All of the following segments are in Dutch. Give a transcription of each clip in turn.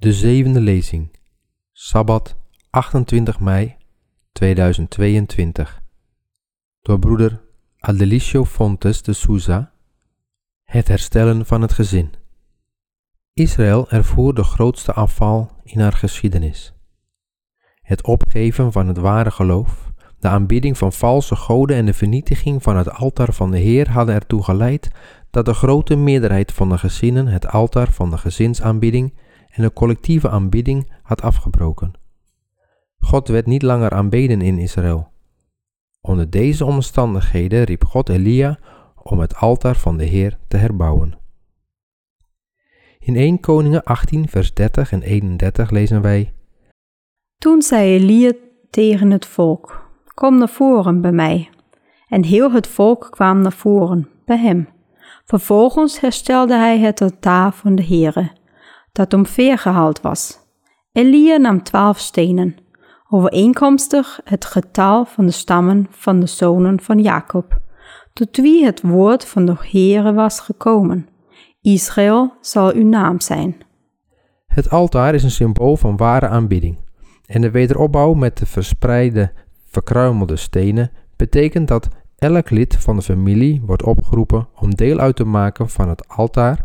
De zevende lezing. Sabbat 28 mei 2022. Door broeder Adelicio Fontes de Souza. Het herstellen van het gezin. Israël ervoer de grootste afval in haar geschiedenis. Het opgeven van het ware geloof, de aanbidding van valse goden en de vernietiging van het altaar van de Heer hadden ertoe geleid dat de grote meerderheid van de gezinnen het altaar van de gezinsaanbidding en de collectieve aanbidding had afgebroken. God werd niet langer aanbeden in Israël. Onder deze omstandigheden riep God Elia om het altaar van de Heer te herbouwen. In 1 Koningen 18 vers 30 en 31 lezen wij Toen zei Elia tegen het volk, kom naar voren bij mij. En heel het volk kwam naar voren bij hem. Vervolgens herstelde hij het altaar van de Heere, dat omvergehaald was. Elia nam twaalf stenen, overeenkomstig het getal van de stammen van de zonen van Jacob, tot wie het woord van de Heere was gekomen. Israël zal uw naam zijn. Het altaar is een symbool van ware aanbidding. En de wederopbouw met de verspreide, verkruimelde stenen betekent dat elk lid van de familie wordt opgeroepen om deel uit te maken van het altaar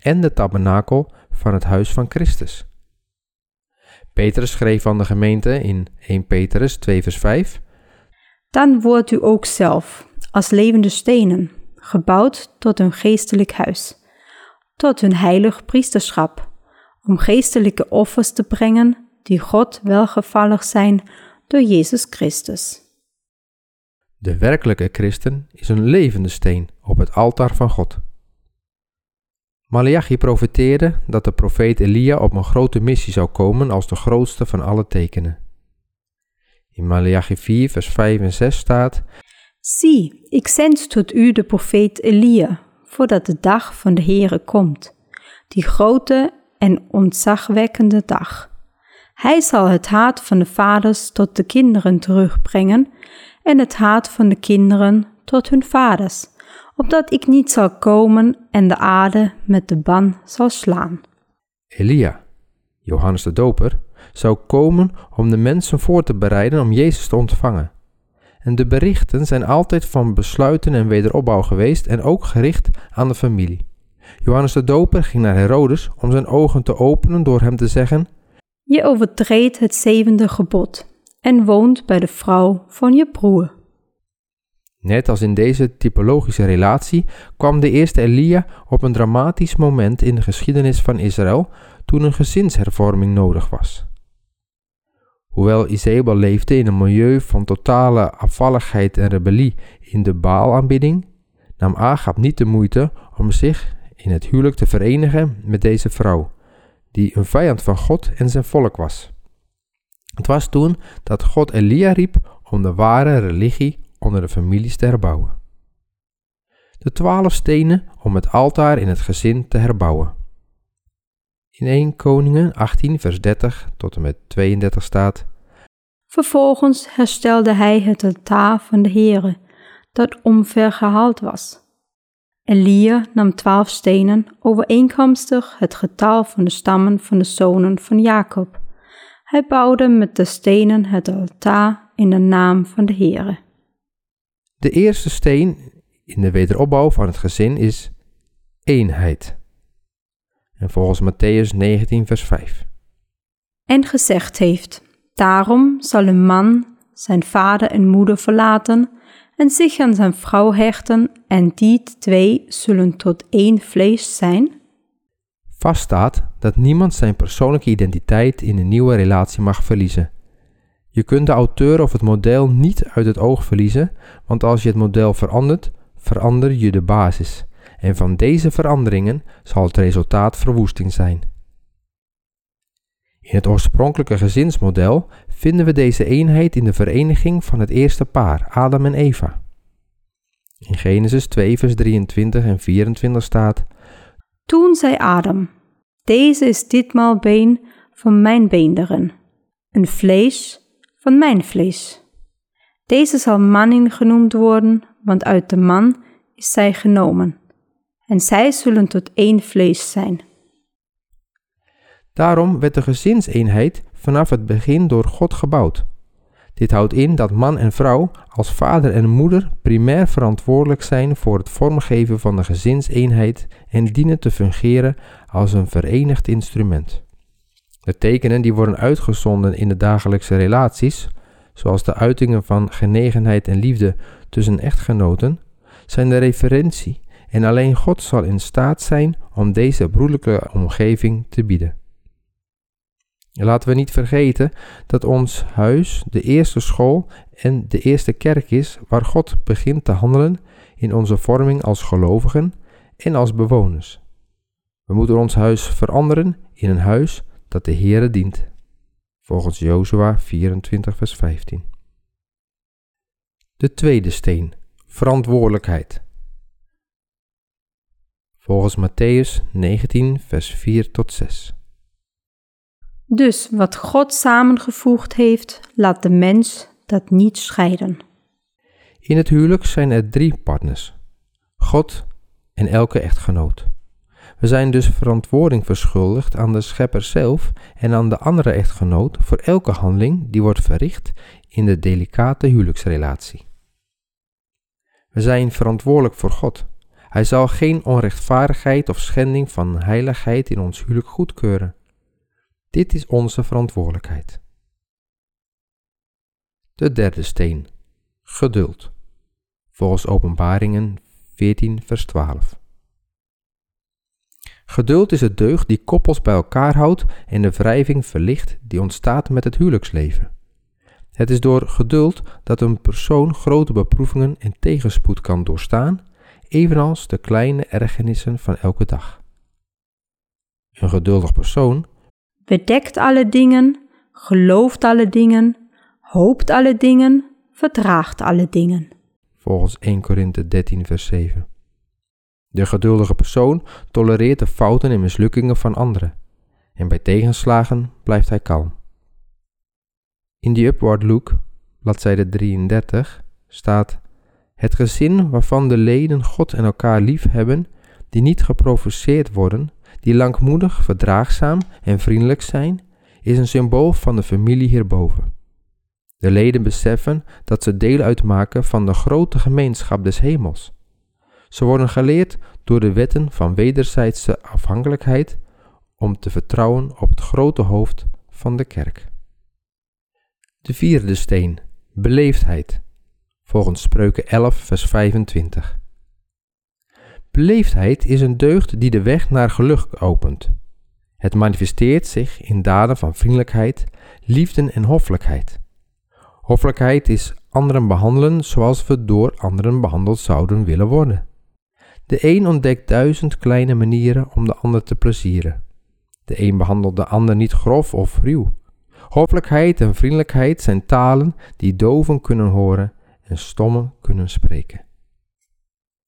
en de tabernakel van het huis van Christus. Petrus schreef aan de gemeente in 1 Petrus 2 vers 5 Dan wordt u ook zelf, als levende stenen, gebouwd tot een geestelijk huis, tot een heilig priesterschap, om geestelijke offers te brengen die God welgevallig zijn door Jezus Christus. De werkelijke christen is een levende steen op het altaar van God. Malachi profeteerde dat de profeet Elia op een grote missie zou komen als de grootste van alle tekenen. In Malachi 4, vers 5 en 6 staat: Zie, ik zend tot u de profeet Elia, voordat de dag van de Heere komt, die grote en ontzagwekkende dag. Hij zal het haat van de vaders tot de kinderen terugbrengen en het haat van de kinderen tot hun vaders, opdat ik niet zal komen en de aarde met de ban zal slaan. Elia, Johannes de Doper, zou komen om de mensen voor te bereiden om Jezus te ontvangen. En de berichten zijn altijd van besluiten en wederopbouw geweest en ook gericht aan de familie. Johannes de Doper ging naar Herodes om zijn ogen te openen door hem te zeggen: Je overtreedt het zevende gebod en woont bij de vrouw van je broer. Net als in deze typologische relatie kwam de eerste Elia op een dramatisch moment in de geschiedenis van Israël toen een gezinshervorming nodig was. Hoewel Isabel leefde in een milieu van totale afvalligheid en rebellie in de Baalaanbidding, nam Agab niet de moeite om zich in het huwelijk te verenigen met deze vrouw, die een vijand van God en zijn volk was. Het was toen dat God Elia riep om de ware religie onder de families te herbouwen. De twaalf stenen om het altaar in het gezin te herbouwen. In 1 Koningen 18 vers 30 tot en met 32 staat Vervolgens herstelde hij het altaar van de Heere, dat omvergehaald was. Elia nam twaalf stenen, overeenkomstig het getal van de stammen van de zonen van Jacob. Hij bouwde met de stenen het altaar in de naam van de Heere. De eerste steen in de wederopbouw van het gezin is eenheid. En volgens Matthäus 19, vers 5. En gezegd heeft: Daarom zal een man zijn vader en moeder verlaten en zich aan zijn vrouw hechten, en die twee zullen tot één vlees zijn. Vaststaat dat niemand zijn persoonlijke identiteit in een nieuwe relatie mag verliezen. Je kunt de auteur of het model niet uit het oog verliezen, want als je het model verandert, verander je de basis. En van deze veranderingen zal het resultaat verwoesting zijn. In het oorspronkelijke gezinsmodel vinden we deze eenheid in de vereniging van het eerste paar, Adam en Eva. In Genesis 2, vers 23 en 24 staat: Toen zei Adam: Deze is ditmaal been van mijn beenderen, een vlees van mijn vlees. Deze zal mannin genoemd worden, want uit de man is zij genomen, en zij zullen tot één vlees zijn. Daarom werd de gezinseenheid vanaf het begin door God gebouwd. Dit houdt in dat man en vrouw als vader en moeder primair verantwoordelijk zijn voor het vormgeven van de gezinseenheid en dienen te fungeren als een verenigd instrument. De tekenen die worden uitgezonden in de dagelijkse relaties, zoals de uitingen van genegenheid en liefde tussen echtgenoten, zijn de referentie en alleen God zal in staat zijn om deze broederlijke omgeving te bieden. Laten we niet vergeten dat ons huis de eerste school en de eerste kerk is waar God begint te handelen in onze vorming als gelovigen en als bewoners. We moeten ons huis veranderen in een huis dat de Heere dient. Volgens Jozua 24 vers 15. De tweede steen, verantwoordelijkheid. Volgens Matthäus 19 vers 4 tot 6. Dus wat God samengevoegd heeft, laat de mens dat niet scheiden. In het huwelijk zijn er drie partners: God en elke echtgenoot. We zijn dus verantwoording verschuldigd aan de schepper zelf en aan de andere echtgenoot voor elke handeling die wordt verricht in de delicate huwelijksrelatie. We zijn verantwoordelijk voor God. Hij zal geen onrechtvaardigheid of schending van heiligheid in ons huwelijk goedkeuren. Dit is onze verantwoordelijkheid. De derde steen. Geduld. Volgens Openbaringen 14, vers 12. Geduld is het deugd die koppels bij elkaar houdt en de wrijving verlicht die ontstaat met het huwelijksleven. Het is door geduld dat een persoon grote beproevingen en tegenspoed kan doorstaan, evenals de kleine ergernissen van elke dag. Een geduldig persoon bedekt alle dingen, gelooft alle dingen, hoopt alle dingen, verdraagt alle dingen. Volgens 1 Korinthe 13 vers 7. De geduldige persoon tolereert de fouten en mislukkingen van anderen en bij tegenslagen blijft hij kalm. In die Upward Look, bladzijde 33, staat het gezin waarvan de leden God en elkaar lief hebben, die niet geprovoceerd worden, die langmoedig, verdraagzaam en vriendelijk zijn, is een symbool van de familie hierboven. De leden beseffen dat ze deel uitmaken van de grote gemeenschap des hemels. Ze worden geleerd door de wetten van wederzijdse afhankelijkheid om te vertrouwen op het grote hoofd van de kerk. De vierde steen, beleefdheid, volgens Spreuken 11, vers 25. Beleefdheid is een deugd die de weg naar geluk opent. Het manifesteert zich in daden van vriendelijkheid, liefde en hoffelijkheid. Hoffelijkheid is anderen behandelen zoals we door anderen behandeld zouden willen worden. De een ontdekt duizend kleine manieren om de ander te plezieren. De een behandelt de ander niet grof of ruw. Hoffelijkheid en vriendelijkheid zijn talen die doven kunnen horen en stommen kunnen spreken.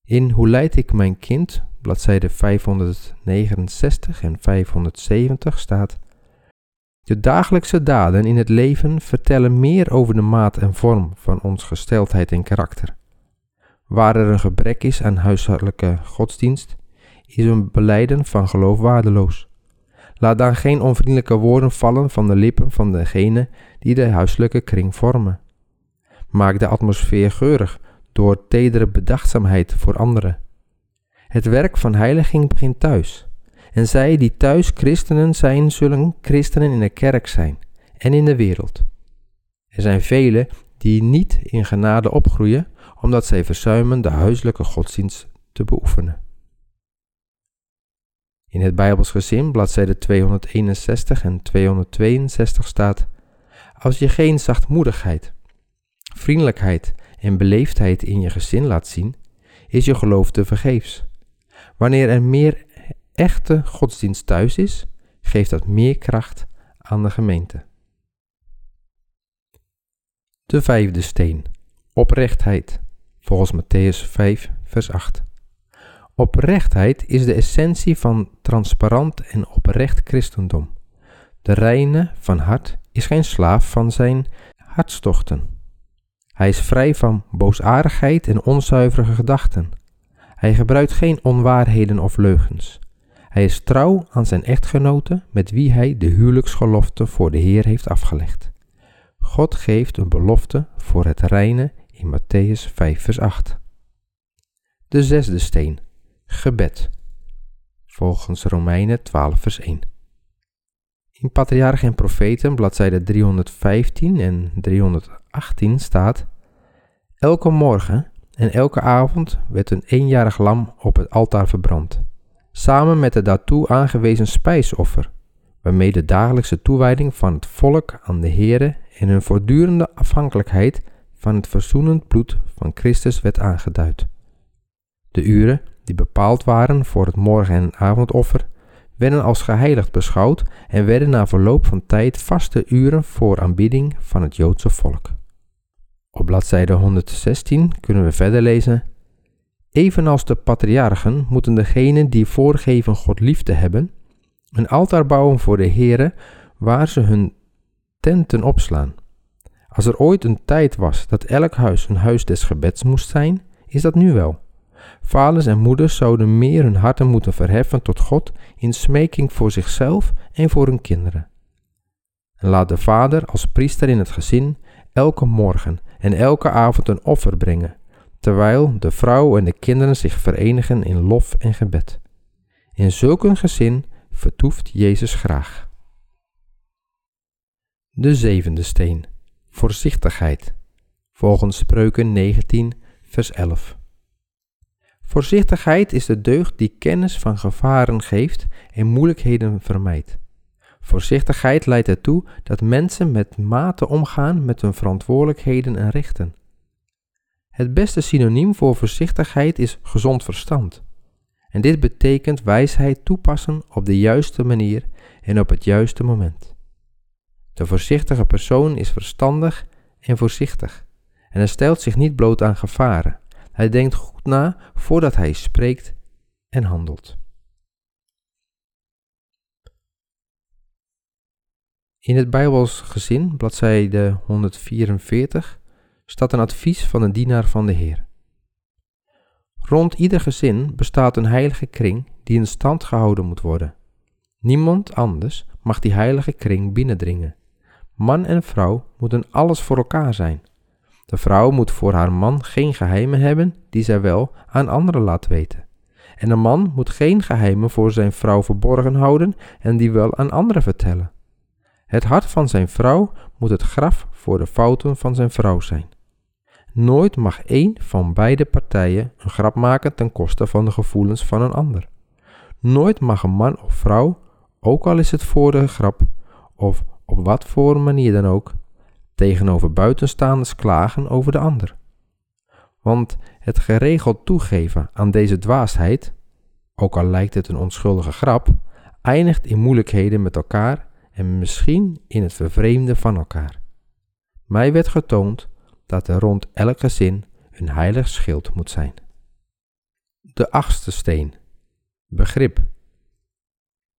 In Hoe leid ik mijn kind, bladzijde 569 en 570 staat: De dagelijkse daden in het leven vertellen meer over de maat en vorm van ons gesteldheid en karakter. Waar er een gebrek is aan huishoudelijke godsdienst, is een beleiden van geloof waardeloos. Laat dan geen onvriendelijke woorden vallen van de lippen van degene die de huiselijke kring vormen. Maak de atmosfeer geurig door tedere bedachtzaamheid voor anderen. Het werk van heiliging begint thuis. En zij die thuis christenen zijn, zullen christenen in de kerk zijn en in de wereld. Er zijn velen die niet in genade opgroeien, omdat zij verzuimen de huiselijke godsdienst te beoefenen. In het Bijbels gezin, bladzijde 261 en 262 staat: Als je geen zachtmoedigheid, vriendelijkheid en beleefdheid in je gezin laat zien, is je geloof te vergeefs. Wanneer er meer echte godsdienst thuis is, geeft dat meer kracht aan de gemeente. De vijfde steen, oprechtheid, volgens Matthäus 5, vers 8. Oprechtheid is de essentie van transparant en oprecht christendom. De reine van hart is geen slaaf van zijn hartstochten. Hij is vrij van boosaardigheid en onzuivere gedachten. Hij gebruikt geen onwaarheden of leugens. Hij is trouw aan zijn echtgenote met wie hij de huwelijksgelofte voor de Heer heeft afgelegd. God geeft een belofte voor het reine in Matthäus 5 vers 8. De zesde steen, gebed, volgens Romeinen 12 vers 1. In Patriarchen en Profeten, bladzijde 315 en 318 staat: Elke morgen en elke avond werd een eenjarig lam op het altaar verbrand, samen met het daartoe aangewezen spijsoffer, waarmee de dagelijkse toewijding van het volk aan de Heere en hun voortdurende afhankelijkheid van het verzoenend bloed van Christus werd aangeduid. De uren die bepaald waren voor het morgen- en avondoffer werden als geheiligd beschouwd en werden na verloop van tijd vaste uren voor aanbidding van het Joodse volk. Op bladzijde 116 kunnen we verder lezen: Evenals de patriarchen moeten degenen die voorgeven God lief te hebben, een altaar bouwen voor de Heere waar ze hun tenten opslaan. Als er ooit een tijd was dat elk huis een huis des gebeds moest zijn, is dat nu wel. Vaders en moeders zouden meer hun harten moeten verheffen tot God in smeking voor zichzelf en voor hun kinderen. En laat de vader als priester in het gezin elke morgen en elke avond een offer brengen, terwijl de vrouw en de kinderen zich verenigen in lof en gebed. In zulk een gezin vertoeft Jezus graag. De zevende steen, voorzichtigheid, volgens Spreuken 19, vers 11. Voorzichtigheid is de deugd die kennis van gevaren geeft en moeilijkheden vermijdt. Voorzichtigheid leidt ertoe dat mensen met mate omgaan met hun verantwoordelijkheden en rechten. Het beste synoniem voor voorzichtigheid is gezond verstand. En dit betekent wijsheid toepassen op de juiste manier en op het juiste moment. De voorzichtige persoon is verstandig en voorzichtig en hij stelt zich niet bloot aan gevaren. Hij denkt goed na voordat hij spreekt en handelt. In het Bijbels gezin, bladzijde 144, staat een advies van een dienaar van de Heer. Rond ieder gezin bestaat een heilige kring die in stand gehouden moet worden. Niemand anders mag die heilige kring binnendringen. Man en vrouw moeten alles voor elkaar zijn. De vrouw moet voor haar man geen geheimen hebben die zij wel aan anderen laat weten. En de man moet geen geheimen voor zijn vrouw verborgen houden en die wel aan anderen vertellen. Het hart van zijn vrouw moet het graf voor de fouten van zijn vrouw zijn. Nooit mag één van beide partijen een grap maken ten koste van de gevoelens van een ander. Nooit mag een man of vrouw, ook al is het voor de grap of op wat voor manier dan ook, tegenover buitenstaanders klagen over de ander. Want het geregeld toegeven aan deze dwaasheid, ook al lijkt het een onschuldige grap, eindigt in moeilijkheden met elkaar en misschien in het vervreemden van elkaar. Mij werd getoond dat er rond elk gezin een heilig schild moet zijn. De achtste steen. Begrip.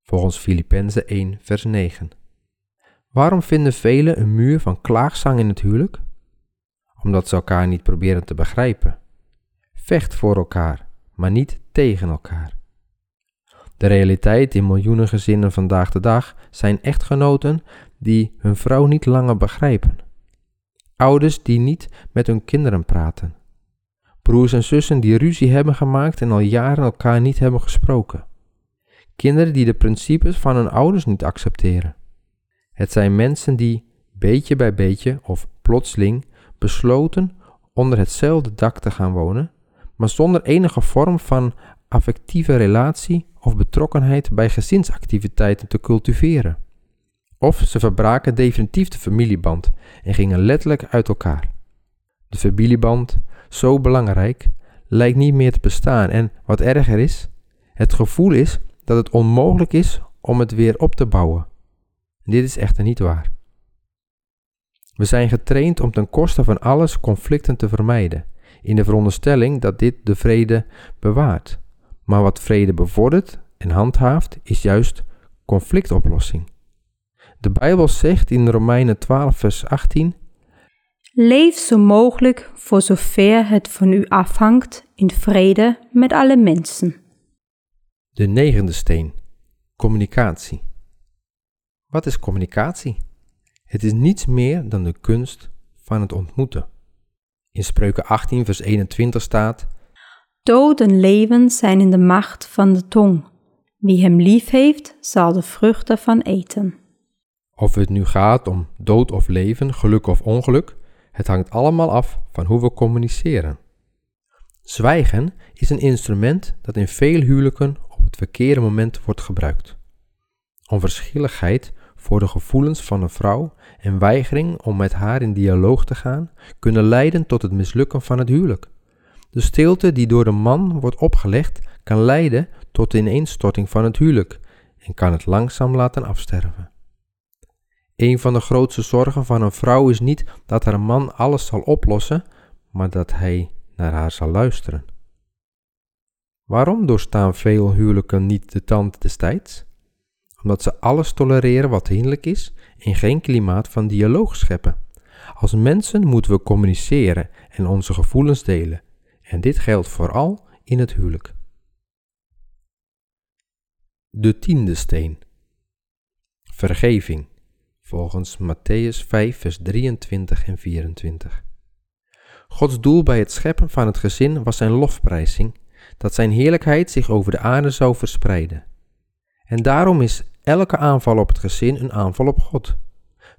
Volgens Filippenzen 1 vers 9. Waarom vinden velen een muur van klaagzang in het huwelijk? Omdat ze elkaar niet proberen te begrijpen. Vecht voor elkaar, maar niet tegen elkaar. De realiteit in miljoenen gezinnen vandaag de dag zijn echtgenoten die hun vrouw niet langer begrijpen. Ouders die niet met hun kinderen praten. Broers en zussen die ruzie hebben gemaakt en al jaren elkaar niet hebben gesproken. Kinderen die de principes van hun ouders niet accepteren. Het zijn mensen die, beetje bij beetje of plotseling, besloten onder hetzelfde dak te gaan wonen, maar zonder enige vorm van affectieve relatie of betrokkenheid bij gezinsactiviteiten te cultiveren. Of ze verbraken definitief de familieband en gingen letterlijk uit elkaar. De familieband, zo belangrijk, lijkt niet meer te bestaan en wat erger is, het gevoel is dat het onmogelijk is om het weer op te bouwen. Dit is echter niet waar. We zijn getraind om ten koste van alles conflicten te vermijden, in de veronderstelling dat dit de vrede bewaart. Maar wat vrede bevordert en handhaaft, is juist conflictoplossing. De Bijbel zegt in Romeinen 12, vers 18: Leef zo mogelijk, voor zover het van u afhangt, in vrede met alle mensen. De negende steen, Communicatie. Wat is communicatie? Het is niets meer dan de kunst van het ontmoeten. In Spreuken 18, vers 21 staat: Dood en leven zijn in de macht van de tong. Wie hem lief heeft, zal de vruchten van eten. Of het nu gaat om dood of leven, geluk of ongeluk, het hangt allemaal af van hoe we communiceren. Zwijgen is een instrument dat in veel huwelijken op het verkeerde moment wordt gebruikt. Onverschilligheid voor de gevoelens van een vrouw en weigering om met haar in dialoog te gaan kunnen leiden tot het mislukken van het huwelijk. De stilte die door de man wordt opgelegd kan leiden tot de ineenstorting van het huwelijk en kan het langzaam laten afsterven. Een van de grootste zorgen van een vrouw is niet dat haar man alles zal oplossen, maar dat hij naar haar zal luisteren. Waarom doorstaan veel huwelijken niet de tand des tijds? Omdat ze alles tolereren wat hinderlijk is en geen klimaat van dialoog scheppen. Als mensen moeten we communiceren en onze gevoelens delen. En dit geldt vooral in het huwelijk. De tiende steen. Vergeving, volgens Matthäus 5, vers 23 en 24. Gods doel bij het scheppen van het gezin was zijn lofprijzing, dat zijn heerlijkheid zich over de aarde zou verspreiden. En daarom is elke aanval op het gezin een aanval op God.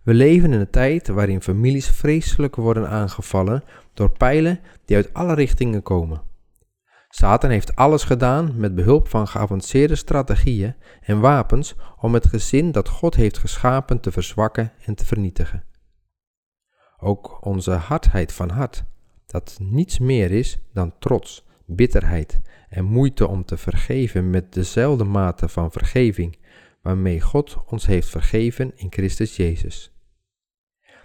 We leven in een tijd waarin families vreselijk worden aangevallen door pijlen die uit alle richtingen komen. Satan heeft alles gedaan met behulp van geavanceerde strategieën en wapens om het gezin dat God heeft geschapen te verzwakken en te vernietigen. Ook onze hardheid van hart, dat niets meer is dan trots, bitterheid en moeite om te vergeven met dezelfde mate van vergeving waarmee God ons heeft vergeven in Christus Jezus.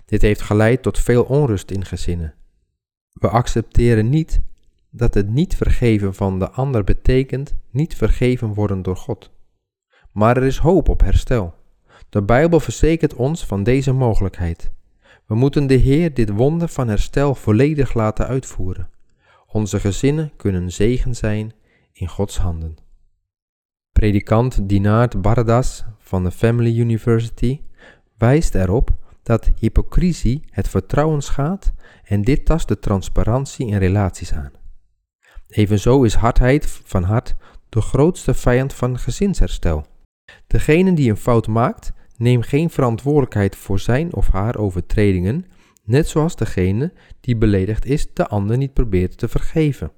Dit heeft geleid tot veel onrust in gezinnen. We accepteren niet dat het niet vergeven van de ander betekent niet vergeven worden door God. Maar er is hoop op herstel. De Bijbel verzekert ons van deze mogelijkheid. We moeten de Heer dit wonder van herstel volledig laten uitvoeren. Onze gezinnen kunnen zegen zijn in Gods handen. Predikant Dinard Baradas van de Family University wijst erop dat hypocrisie het vertrouwen schaadt en dit tast de transparantie in relaties aan. Evenzo is hardheid van hart de grootste vijand van gezinsherstel. Degene die een fout maakt, neemt geen verantwoordelijkheid voor zijn of haar overtredingen, net zoals degene die beledigd is de ander niet probeert te vergeven.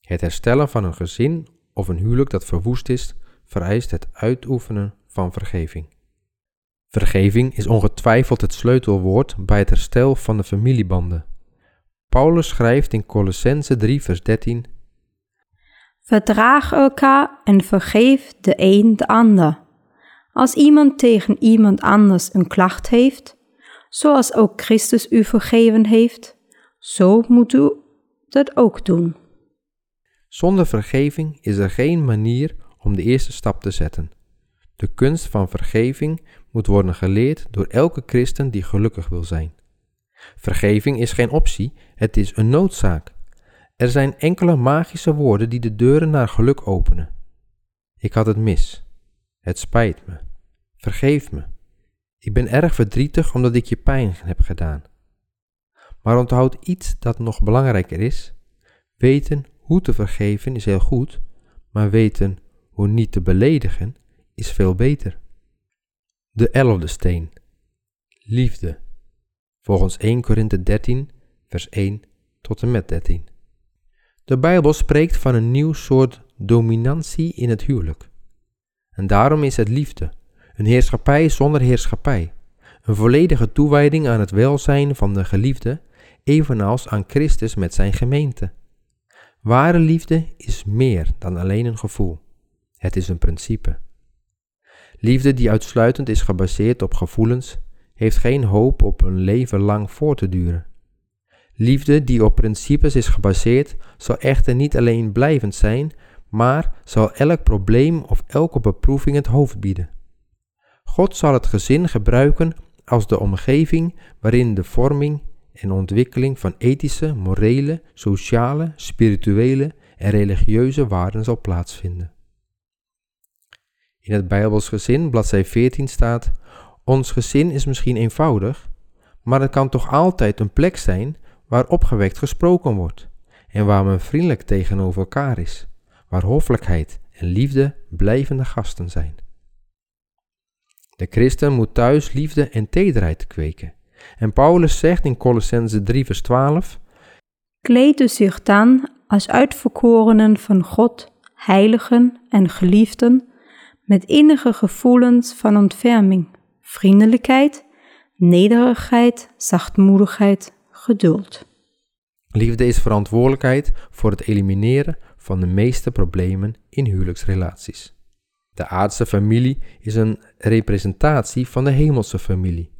Het herstellen van een gezin of een huwelijk dat verwoest is, vereist het uitoefenen van vergeving. Vergeving is ongetwijfeld het sleutelwoord bij het herstel van de familiebanden. Paulus schrijft in Colossense 3, vers 13: Verdraag elkaar en vergeef de een de ander. Als iemand tegen iemand anders een klacht heeft, zoals ook Christus u vergeven heeft, zo moet u dat ook doen. Zonder vergeving is er geen manier om de eerste stap te zetten. De kunst van vergeving moet worden geleerd door elke christen die gelukkig wil zijn. Vergeving is geen optie, het is een noodzaak. Er zijn enkele magische woorden die de deuren naar geluk openen. Ik had het mis. Het spijt me. Vergeef me. Ik ben erg verdrietig omdat ik je pijn heb gedaan. Maar onthoud iets dat nog belangrijker is. Weten hoe te vergeven is heel goed, maar weten hoe niet te beledigen is veel beter. De elfde steen. Liefde. Volgens 1 Korinthe 13, vers 1 tot en met 13. De Bijbel spreekt van een nieuw soort dominantie in het huwelijk. En daarom is het liefde, een heerschappij zonder heerschappij, een volledige toewijding aan het welzijn van de geliefde, evenals aan Christus met zijn gemeente. Ware liefde is meer dan alleen een gevoel. Het is een principe. Liefde die uitsluitend is gebaseerd op gevoelens, heeft geen hoop op een leven lang voor te duren. Liefde die op principes is gebaseerd, zal echter niet alleen blijvend zijn, maar zal elk probleem of elke beproeving het hoofd bieden. God zal het gezin gebruiken als de omgeving waarin de vorming en ontwikkeling van ethische, morele, sociale, spirituele en religieuze waarden zal plaatsvinden. In het Bijbels gezin, bladzij 14 staat: Ons gezin is misschien eenvoudig, maar het kan toch altijd een plek zijn waar opgewekt gesproken wordt en waar men vriendelijk tegenover elkaar is, waar hoffelijkheid en liefde blijvende gasten zijn. De christen moet thuis liefde en tederheid kweken. En Paulus zegt in Colossense 3 vers 12: Kleed u zich dan als uitverkorenen van God, heiligen en geliefden, met innige gevoelens van ontferming, vriendelijkheid, nederigheid, zachtmoedigheid, geduld. Liefde is verantwoordelijkheid voor het elimineren van de meeste problemen in huwelijksrelaties. De aardse familie is een representatie van de hemelse familie.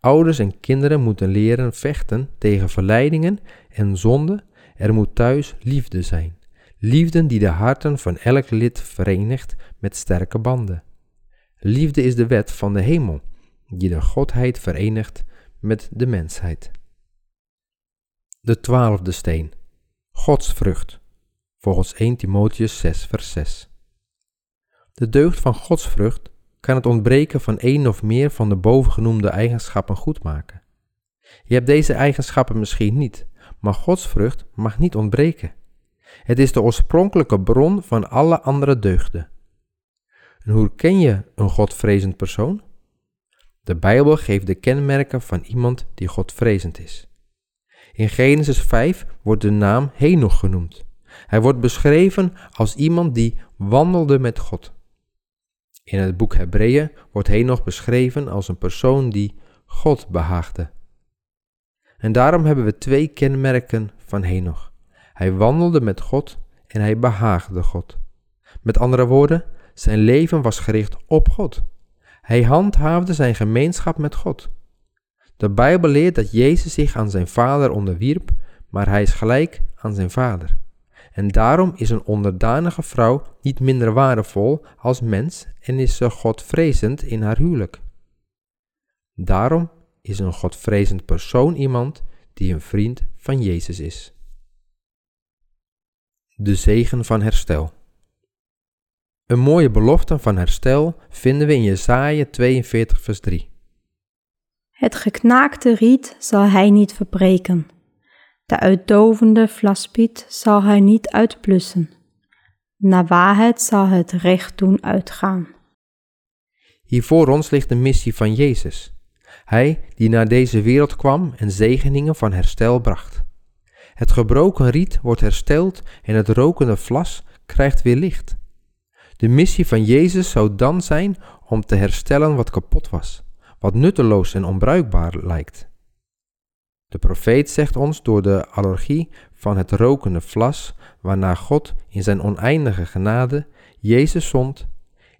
Ouders en kinderen moeten leren vechten tegen verleidingen en zonde. Er moet thuis liefde zijn. Liefde die de harten van elk lid verenigt met sterke banden. Liefde is de wet van de hemel, die de Godheid verenigt met de mensheid. De twaalfde steen. Godsvrucht. Volgens 1 Timotheus 6 vers 6. De deugd van godsvrucht kan het ontbreken van één of meer van de bovengenoemde eigenschappen goedmaken. Je hebt deze eigenschappen misschien niet, maar godsvrucht mag niet ontbreken. Het is de oorspronkelijke bron van alle andere deugden. En hoe ken je een godvrezend persoon? De Bijbel geeft de kenmerken van iemand die godvrezend is. In Genesis 5 wordt de naam Henoch genoemd. Hij wordt beschreven als iemand die wandelde met God. In het boek Hebreeën wordt Henoch beschreven als een persoon die God behaagde. En daarom hebben we twee kenmerken van Henoch. Hij wandelde met God en hij behaagde God. Met andere woorden, zijn leven was gericht op God. Hij handhaafde zijn gemeenschap met God. De Bijbel leert dat Jezus zich aan zijn Vader onderwierp, maar hij is gelijk aan zijn Vader. En daarom is een onderdanige vrouw niet minder waardevol als mens en is ze godvrezend in haar huwelijk. Daarom is een godvrezend persoon iemand die een vriend van Jezus is. De zegen van herstel. Een mooie belofte van herstel vinden we in Jesaja 42 vers 3. Het geknaakte riet zal hij niet verbreken de uitdovende vlaspiet zal hij niet uitblussen. Naar waarheid zal het recht doen uitgaan. Hier voor ons ligt de missie van Jezus. Hij die naar deze wereld kwam en zegeningen van herstel bracht. Het gebroken riet wordt hersteld en het rokende vlas krijgt weer licht. De missie van Jezus zou dan zijn om te herstellen wat kapot was, wat nutteloos en onbruikbaar lijkt. De profeet zegt ons door de allergie van het rokende vlas, waarna God in zijn oneindige genade Jezus zond,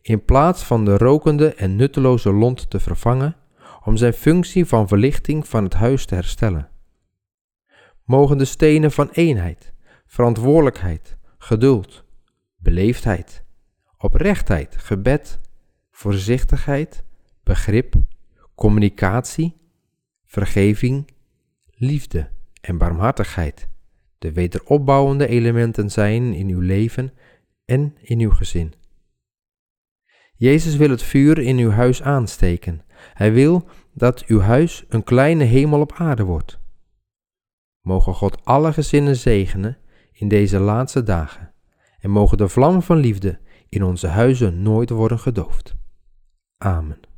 in plaats van de rokende en nutteloze lont te vervangen, om zijn functie van verlichting van het huis te herstellen. Mogen de stenen van eenheid, verantwoordelijkheid, geduld, beleefdheid, oprechtheid, gebed, voorzichtigheid, begrip, communicatie, vergeving, liefde en barmhartigheid de wederopbouwende elementen zijn in uw leven en in uw gezin. Jezus wil het vuur in uw huis aansteken. Hij wil dat uw huis een kleine hemel op aarde wordt. Mogen God alle gezinnen zegenen in deze laatste dagen en mogen de vlammen van liefde in onze huizen nooit worden gedoofd. Amen.